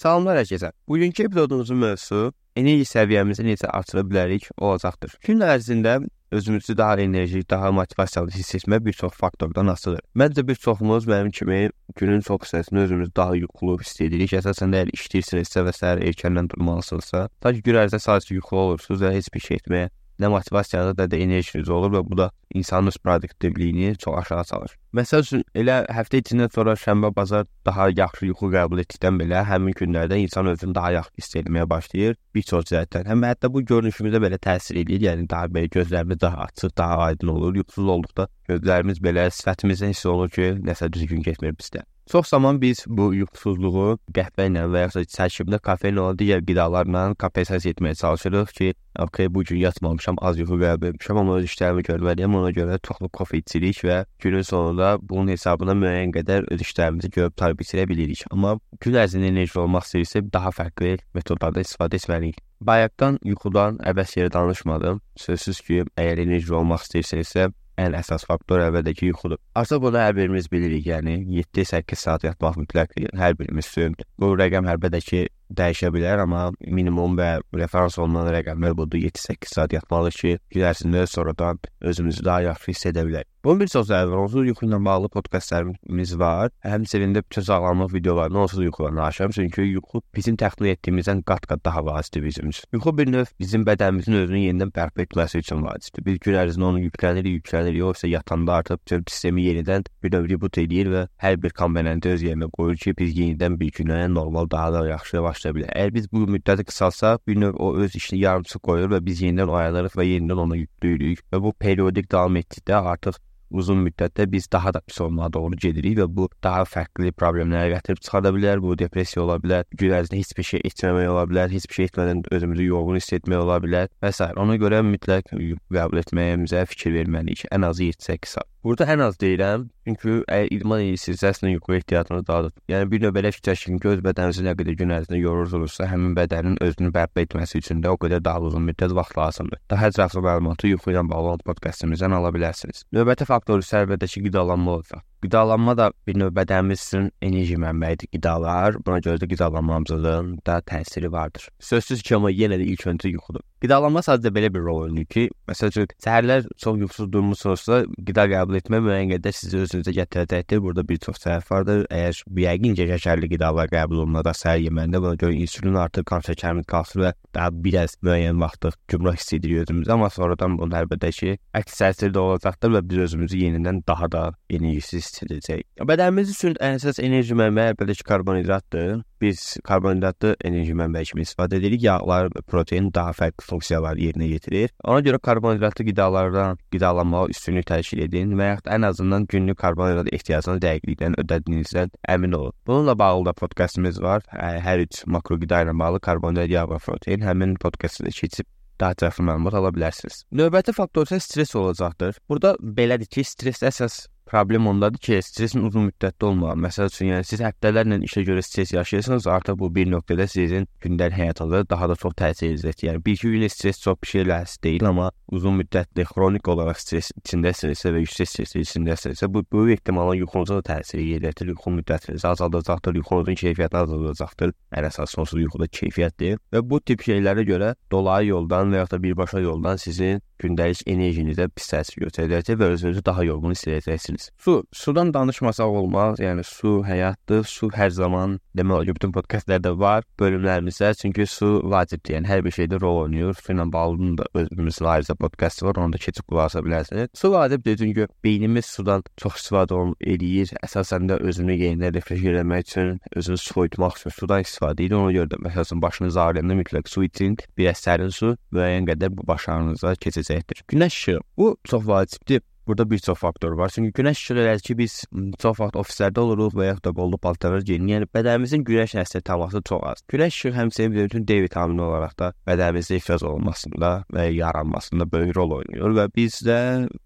Salamlar hər kəsə. Bugünkü epizodumuzun mövzusu enerji səviyyəmizi necə artıra bilərik olacaqdır. Gün ərzində özümüzü daha enerjik, daha motivasiyalı hiss etmək bir çox faktordan asılıdır. Məncə bir çoxumuz mənim kimi günün çox hissəsində özümüzü daha yuxulu hiss edirik. Əsasən də əgər işləyirsinizsə və səhər erkəndən durmalısınızsa, sanki gün ərzində sadəcə yuxulu olursunuz və heç bir şey etməyə nə motivasiyanız da, da enerjiniz olur və bu da insanın öz produktivliyini çox aşağı salır. Məsəl üçün elə həftə içindən sonra şənbə, bazar daha yaxşı yuxu qəbul etdikdən belə həmin günlərdə insan özünü daha yaxşı hiss etməyə başlayır bir çox cəhətdən. Həm hətta bu görünüşümüzə belə təsir edir. Yəni daha belə gözlərimiz daha açıq, daha aydın olur. Yuxusuz olduqda gözlərimiz belə sifətimizdən hiss olunur ki, nəsə düzgün getmir bizdə. Çox zaman biz bu yuxusuzluğu qəhvə ilə və ya tərkibində kofein olan digər qidalarla kompensasiya etməyə çalışırıq ki, okay, bu gün yatmamışam, az yuxu qəbul etmişəm, amma öz işlərimi görməliyəm, ona görə çoxlu kofe içirik və günün sonunda bunun hesabına müəyyən qədər öz işlərimizi görüb tarif bitirə bilirik. Amma gün ərzində enerji olmaq istəyirsə, daha fərqli metodlardan istifadə etməliyik. Bayaqdan yuxudan əbəs yerə danışmadım. Sözsüz ki, əgər enerji olmaq istəyirsinizsə, ən əsas faktor əlbəttə ki, yuxudur. Artıq bunu hər birimiz bilirik, yəni 7-8 saat yatmaq mütləq hər birimiz üçün. Bu rəqəm əlbəttə ki, dəyişə bilər, amma minimum və referans olunan rəqəmlər budur 7-8 saat yatmalıyıq ki, gün ərzində sonradan özümüzü daha yaxşı hiss edə bilək. Bunun bir çox səbəbi var. Onsuz yuxu ilə bağlı podkastlarımız var. Həmçinin bütün sağlamlıq videolarını onsuz yuxudan danışıram. Çünki yuxu bizim təxmin etdiyimizdən qat-qat daha vacibdir bizim üçün. Yuxu bir növ bizim bədənimizin özünü yenidən bərpa etməsi üçün vacibdir. Biz gün ərzində onu yüklənir, yüklənir, yoxsa yatanda artıq bütün sistemi yenidən bir növ reboot edir və hər bir komponenti öz yerinə qoyur ki, biz yenidən bir günə normal daha da yaxşı başlaya bilək. Əgər biz bu müddəti qısalsaq, bir növ o öz işini yarımçıq qoyur və biz yenidən oyanırıq və yenidən ona yüklüyürük və bu periodik davam etdikdə artıq uzun müddətdə biz daha da pis olmağa doğru gedirik və bu daha fərqli problemlərə gətirib çıxarda bilər. Bu depressiya ola bilər, gün ərzində heç bir şey etməmək ola bilər, heç bir şey etmədən özümüzü yorğun hiss etmək ola bilər və s. Ona görə mütləq qəbul etməyimizə fikir verməliyik. Ən azı 7-8 saat. Burada ən az deyirəm, çünki əgər idman edirsinizsə, əslində yuxu ehtiyatınız dahadır. Yəni bir növ belə fikirləşin ki, öz bədəninizi nə qədər gün ərzində yorursunuzsa, həmin bədənin özünü bərpa etməsi üçün də o qədər daha uzun müddət vaxt lazımdır. Daha ətraflı məlumatı yuxu ilə bağlı podkastımızdan ala bilərsiniz. Növbəti faktor isə əlbəttə ki, qidalanma olacaq. Qidalanma da bir növ bədənimiz üçün enerji mənbəyidir qidalar. Buna görə də qidalanmamızın da təsiri vardır. Sözsüz ki, amma yenə də ilk öncə yuxudur. Qidalanma sadəcə belə bir rol oynayır ki, məsəl üçün səhərlər çox yuxusuz durmusunuzsa, qida qəbul etmə müəyyən qədər sizi özünüzə gətirəcəkdir. Burada bir çox səbəb vardır. Əgər yəqin ki, şəkərli qidalar qəbul olunanda səhər yeməndə buna görə insulin artır, qan şəkərimiz qalxır və daha biraz müəyyən vaxtı gümrah hiss edirik özümüzü, amma sonradan bunun əlbəttə ki, əks təsiri də olacaqdır və biz özümüzü yenidən daha da enerjisiz edəcək. Bədənimiz üçün ən əsas enerji mənbəyi əlbəttə ki, karbonhidratdır. Biz karbonhidratı enerji mənbəyi kimi istifadə edirik. Yağlar, protein daha fərqli funksiyalar yerinə yetirir. Ona görə karbonhidratlı qidalardan qidalanmağa üstünlük təşkil edin və yaxud ən azından günlük karbonhidrat ehtiyacını dəqiqliklə ödədiyinizdən əmin olun. Bununla bağlı da podkastımız var. Hər üç makro qida ilə bağlı karbonhidrat, yağ və protein həmin podkastı keçib daha ətraflı məlumat ala bilərsiniz. Növbəti faktor isə stress olacaqdır. Burada belədir ki, stress əsas Problem ondadır ki, stresin uzun müddətli olmağı. Məsəl üçün, yəni siz həftələrlə işə görə stres yaşayırsınız, artıq bu bir nöqtədə sizin gündəlik həyatınıza daha da çox təsir edəcək. Yəni bir iki gün stres çox bir şeylə deyil, amma uzun müddətli xronik olaraq stres içindəsinizsə və yüksək stres içindəsinizsə, bu böyük ehtimalla yuxunuza da təsir edəcəkdir. Yuxu müddətinizi azaldacaqdır, yuxunuzun keyfiyyətini azaldacaqdır. Ən əsas sonsuz yuxuda keyfiyyətdir və bu tip şeylərə görə dolayı yoldan və ya da birbaşa yoldan sizin gündəlik enerjinizə pis təsir göstərəcək və özünüzü daha yorğun hiss edəcəksiniz. Su, sudan danışmasaq olmaz. Yəni su həyatdır. Su hər zaman demək olar ki, bütün podkastlarda var bölümlərimizdə. Çünki su vacibdir. Yəni hər bir şeydə rol oynayır. Su ilə bağlı da özümüz ayrıca podkast var. Onu da keçib qulaq asa bilərsiniz. Su vacibdir çünki beynimiz sudan çox istifadə edir. Əsasən də özünü yenidən refresh etmək üçün, özünü soyutmaq üçün sudan istifadə edir. Ona görə də məsələn başınız ağrıyanda mütləq su için. Bir sərin su müəyyən qədər bu baş ağrınıza keçəcəkdir. Günəş işığı bu çox vacibdir. Burada bir çox faktor var. Çünki günəş elə ki biz çox vaxt ofislərdə oluruq və yaxud da qollu paltarlar geyinirik. Yəni bədənimizin günəş nəsli təması çox az. Günəş işığı həmçinin bütün D vitamini olaraq da bədənimizdə ifraz olunmasında və yaranmasında böyük rol oynayır və bizdə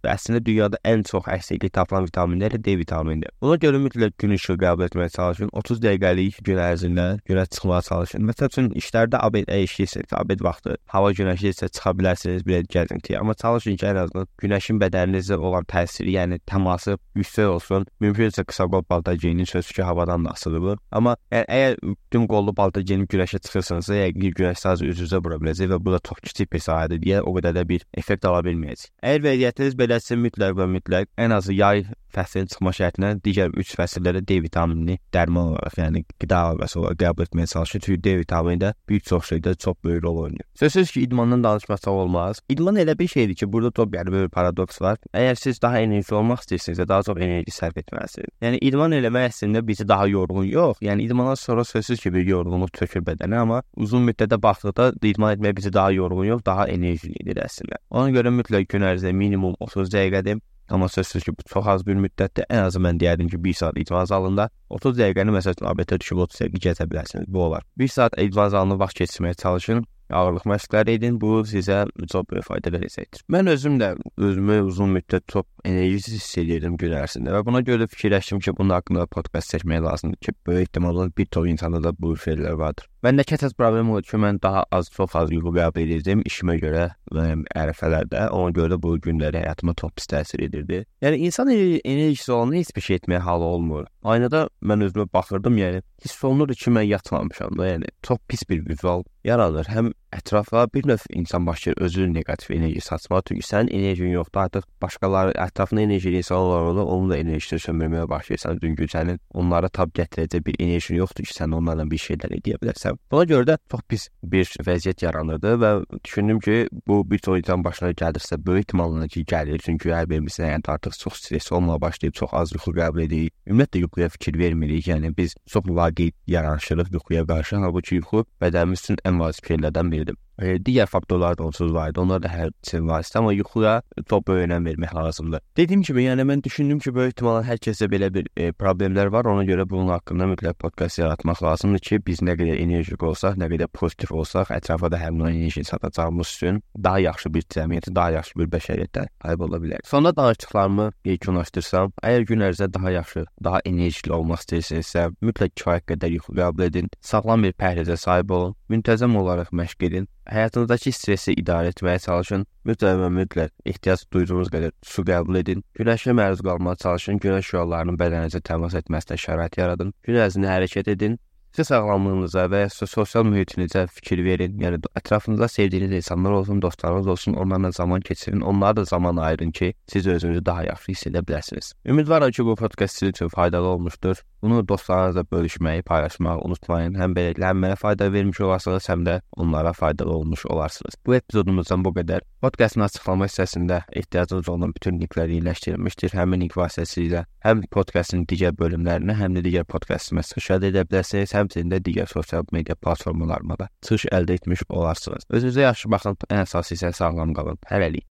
əslində dünyada ən çox əksiklik tapılan vitaminlər D vitaminidir. Buna görə mütləq gün işığı qəbul etməyə çalışın. 30 dəqiqəlik gün ərzində günə çıxmağa çalışın. Məsəl üçün işlərdə abed əyişirsə, abed vaxtı hava günəşli isə çıxa bilərsiniz bir gəzintiyə, amma çalışın ki, ən azından günəşin bədəninizə olan təsiri, yəni təması yüksək olsun. Mümkünsə qısa qol baltaciyinin sözü ki, havadan da asılıdır. Amma yəni, əgər bütün qollu baltaciyinin güləşə çıxırsınızsa, yəqin güləş sadəcə üz-üzə vura biləcək və bu da çox kiçik bir sahədir deyə o qədər də bir effekt ala bilməyəcək. Əgər vəziyyətiniz beləsə mütləq və mütləq ən azı yay fəslin çıxma şərtinə digər 3 fəsillərdə D vitaminini dərman olaraq, yəni qida vəsə olaraq qəbul etməyə çalışın. Çünki D vitamini də bir çox şeydə çox böyük rol oynayır. Sözsüz ki, idmandan danışmasaq olmaz. İdman elə bir şeydir ki, burada çox qəribə bir paradoks var. Əgər siz daha enerjili olmaq istəyirsinizsə, daha çox enerji sərf etməlisiniz. Yəni idman eləmək əslində bizi daha yorğun yox, yəni idmandan sonra sözsüz ki, bir yorğunluq çökür bədənə, amma uzun müddətdə baxdıqda idman etmək bizi daha yorğun yox, daha enerjili edir əslində. Ona görə mütləq gün ərzində minimum 30 dəqiqədir Amma sözsüz ki, bu çox az bir müddətdir. Ən azı mən deyərdim ki, 1 saat idman zalında 30 dəqiqəni məsələn ABT düşüb 30 dəqiqə keçə bilərsiniz. Bu olar. 1 saat idman zalında vaxt keçirməyə çalışın ağırlıq məşqləri edin. Bu sizə çox böyük fayda verəcəkdir. Mən özüm də özümü uzun müddət çox enerjisiz hiss edirdim gün ərzində və buna görə də fikirləşdim ki, bunun haqqında podkast çəkmək lazımdır ki, böyük ehtimalla bir çox insanda da bu şeylər vardır. Məndə kəsəs problem oldu ki, mən daha az, çox az yuxu qəbul edirdim işimə görə və ərəfələrdə. Ona görə də bu günləri həyatıma çox pis təsir edirdi. Yəni insan enerjisi olanda heç bir şey etməyə halı olmur. Aynada mən özümə baxırdım, yəni hiss olunurdu ki, mən yatmamışam da, yəni çox pis bir vizual yaradır. Həm ətrafa bir növ insan başlayır özünün neqativ enerji saçmağa. Çünki sənin enerjin yoxdur. Artıq başqaları ətrafında enerjili insanlar olur, onun da enerjisini sömürməyə başlayırsan. Çünki sənin onlara tab gətirəcək bir enerjin yoxdur ki, sən onlarla bir şeylər edə bilərsən. Buna görə də çox pis bir vəziyyət yaranırdı və düşündüm ki, bu bir çox insan başına gəlirsə, böyük ehtimalla ki, gəlir. Çünki hər birimizin həyatı artıq çox stressli olmağa başlayıb, çox az yuxu qəbul edirik. Ümumiyyətlə yuxuya fikir vermirik. Yəni biz çox vaqe yanaşırıq yuxuya qarşı, halbuki yuxu bədənimiz üçün ən vacib şeylərdən biridir. E, digər faktorlar da onsuz var idi. Onlar da hər üçün vasitə, amma yuxuya çox böyük önəm vermək lazımdır. Dediyim kimi, yəni mən düşündüm ki, böyük ehtimalla hər kəsdə belə bir e, problemlər var. Ona görə bunun haqqında mütləq podkast yaratmaq lazımdır ki, biz nə qədər enerjik olsaq, nə qədər pozitiv olsaq, ətrafa da həmin o enerji satacağımız üçün daha yaxşı bir cəmiyyətə, daha yaxşı bir bəşəriyyətə sahib ola bilərik. Sonda danışdıqlarımı yekunlaşdırsam, əgər gün ərzində daha yaxşı, daha enerjili olmaq istəyirsinizsə, mütləq kifayət qədər yuxu qəbul edin, sağlam bir pəhrizə sahib olun, müntəzəm olaraq məşq edin Həyatınızdakı stressi idarə etməyə çalışın. Mütləq və mütləq ehtiyac duyduğunuz qədər su qəbul edin. Günəşə məruz qalmağa çalışın. Günəş şüalarının bədəninizə təmas etməsinə şərait yaradın. Gün ərzində hərəkət edin. Sizə sağlamlığınıza və ya sosial mühitinizə fikir verin. Yəni ətrafınızda sevdiyiniz insanlar olsun, dostlarınız olsun, onlarla zaman keçirin. Onlara da zaman ayırın ki, siz özünüzü daha yaxşı hiss edə biləsiniz. Ümidvaram ki, bu podkast sizin üçün faydalı olmuşdur. Bunu dostlarınızla bölüşməyi, paylaşmağı unutmayın. Həm beləliklə həm mənə fayda vermiş olarsınız, həm də onlara faydalı olmuş olarsınız. Bu epizodumuzdan bu qədər. Podkastın açıqlama hissəsində ehtiyacınız olan bütün linklər yerləşdirilmişdir. Həmin link vasitəsilə həm podkastın digər bölümlərinə, həm də digər podkastımə çıxış edə bilərsiniz. Həmçinin də digər sosial media platformalarına da çıxış əldə etmiş olarsınız. Özünüzə yaxşı baxın, ən əsası isə sağlam qalın. Hələlik.